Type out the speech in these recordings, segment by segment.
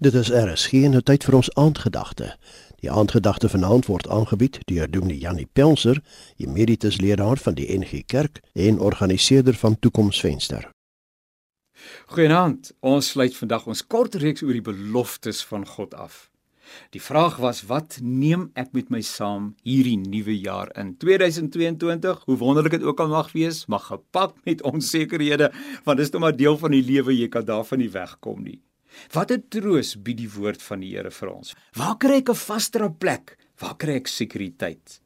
Dit is RSG en dit tyd vir ons aandgedagte. Die aandgedagte vanaand word aangebied deur Dominee Janie Pelser, emeritus leraar van die NG Kerk en organiseerder van Toekomsvenster. Goeienaand. Ons sluit vandag ons kort reeks oor die beloftes van God af. Die vraag was wat neem ek met my saam hierdie nuwe jaar in 2022? Hoe wonderlik dit ook al mag wees, mag gepak met onsekerhede, want dis net maar deel van die lewe, jy kan daarvan nie wegkom nie. Wat 'n troos bied die woord van die Here vir ons. Waar kry ek 'n vaster plek? Waar kry ek sekuriteit?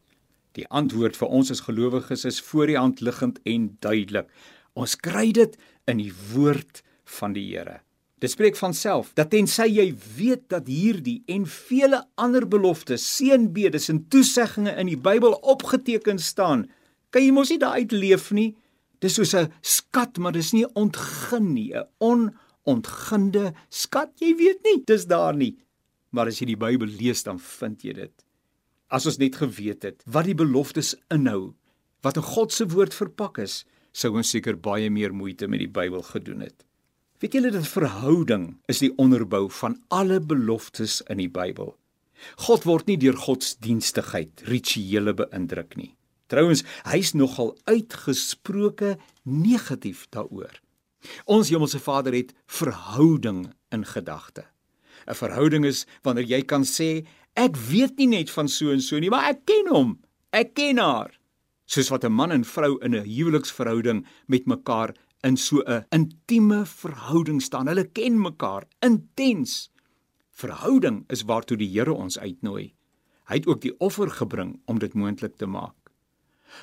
Die antwoord vir ons as gelowiges is voor die hand liggend en duidelik. Ons kry dit in die woord van die Here. Dit spreek van self dat tensy jy weet dat hierdie en vele ander beloftes, seënbedes en toeseggings in die Bybel opgeteken staan, kan jy mos nie daaruit leef nie. Dis soos 'n skat, maar dis nie ontgin nie, 'n on ontginde skat. Jy weet nie, dis daar nie. Maar as jy die Bybel lees, dan vind jy dit. As ons net geweet het wat die beloftes inhou, wat in God se woord verpak is, sou ons seker baie meer moeite met die Bybel gedoen het. Weet julle dat verhouding is die onderbou van alle beloftes in die Bybel. God word nie deur godsdienstigheid, rituele beïndruk nie. Trouwens, hy's nogal uitgesproke negatief daaroor. Ons Hemelse Vader het verhouding in gedagte. 'n Verhouding is wanneer jy kan sê ek weet nie net van so en so nie, maar ek ken hom. Ek ken haar. Soos wat 'n man en vrou in 'n huweliksverhouding met mekaar in so 'n intieme verhouding staan. Hulle ken mekaar intens. Verhouding is waartoe die Here ons uitnooi. Hy het ook die offer gebring om dit moontlik te maak.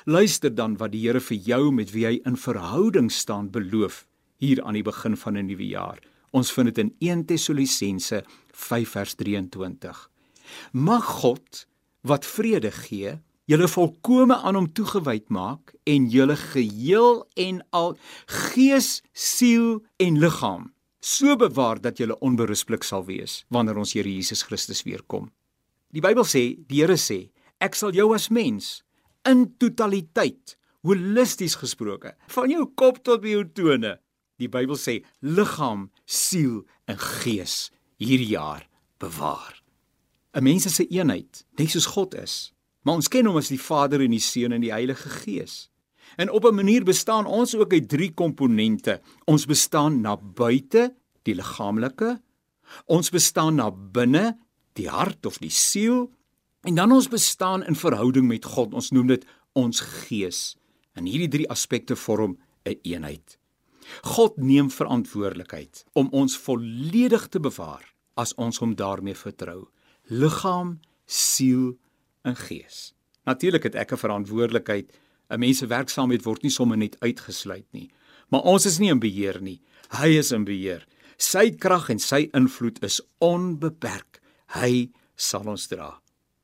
Luister dan wat die Here vir jou met wie hy in verhouding staan beloof hier aan die begin van 'n nuwe jaar. Ons vind dit in 1 Tessalonisense 5 vers 23. Mag God wat vrede gee, julle volkome aan hom toegewyd maak en julle geheel en al gees, siel en liggaam so bewaar dat julle onberusblik sal wees wanneer ons Here Jesus Christus weer kom. Die Bybel sê, die Here sê, ek sal jou as mens in totaliteit, holisties gesproke, van jou kop tot by jou tone Die Bybel sê liggaam, siel en gees hierdie jaar bewaar. 'n Mens is 'n eenheid, net soos God is. Maar ons ken hom as die Vader en die Seun en die Heilige Gees. En op 'n manier bestaan ons ook uit drie komponente. Ons bestaan na buite, die liggaamlike. Ons bestaan na binne, die hart of die siel. En dan ons bestaan in verhouding met God. Ons noem dit ons gees. En hierdie drie aspekte vorm 'n een eenheid. God neem verantwoordelikheid om ons volledig te bewaar as ons hom daarmee vertrou. Liggaam, siel en gees. Natuurlik het ek 'n verantwoordelikheid. 'n Mens se werksaamheid word nie sommer net uitgesluit nie. Maar ons is nie in beheer nie. Hy is in beheer. Sy krag en sy invloed is onbeperk. Hy sal ons dra.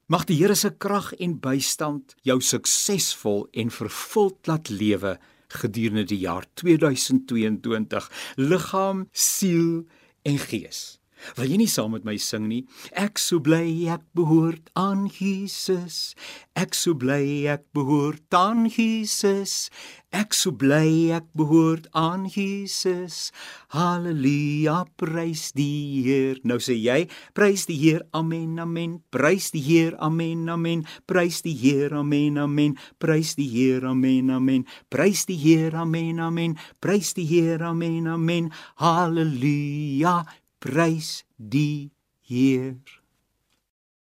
Mag die Here se krag en bystand jou suksesvol en vervuld laat lewe gedurende die jaar 2022 liggaam, siel en gees. Wil jy nie saam met my sing nie? Ek sou bly ek behoort aan Jesus. Ek sou bly ek behoort aan Jesus. Ek sou bly ek behoort aan Jesus. Halleluja, prys die Heer. Nou sê jy, prys die Heer. Amen, amen. Prys die Heer. Amen, amen. Prys die Heer. Amen, amen. Prys die Heer. Amen, amen. Prys die Heer. Amen, amen. Prys die Heer. Amen, amen. Halleluja prys die Heer.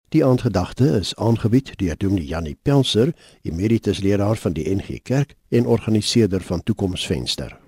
Die aandgedagte is aangebied deur Dominee Janie Pelser, emeritus leraar van die NG Kerk en organiseerder van Toekomsvenster.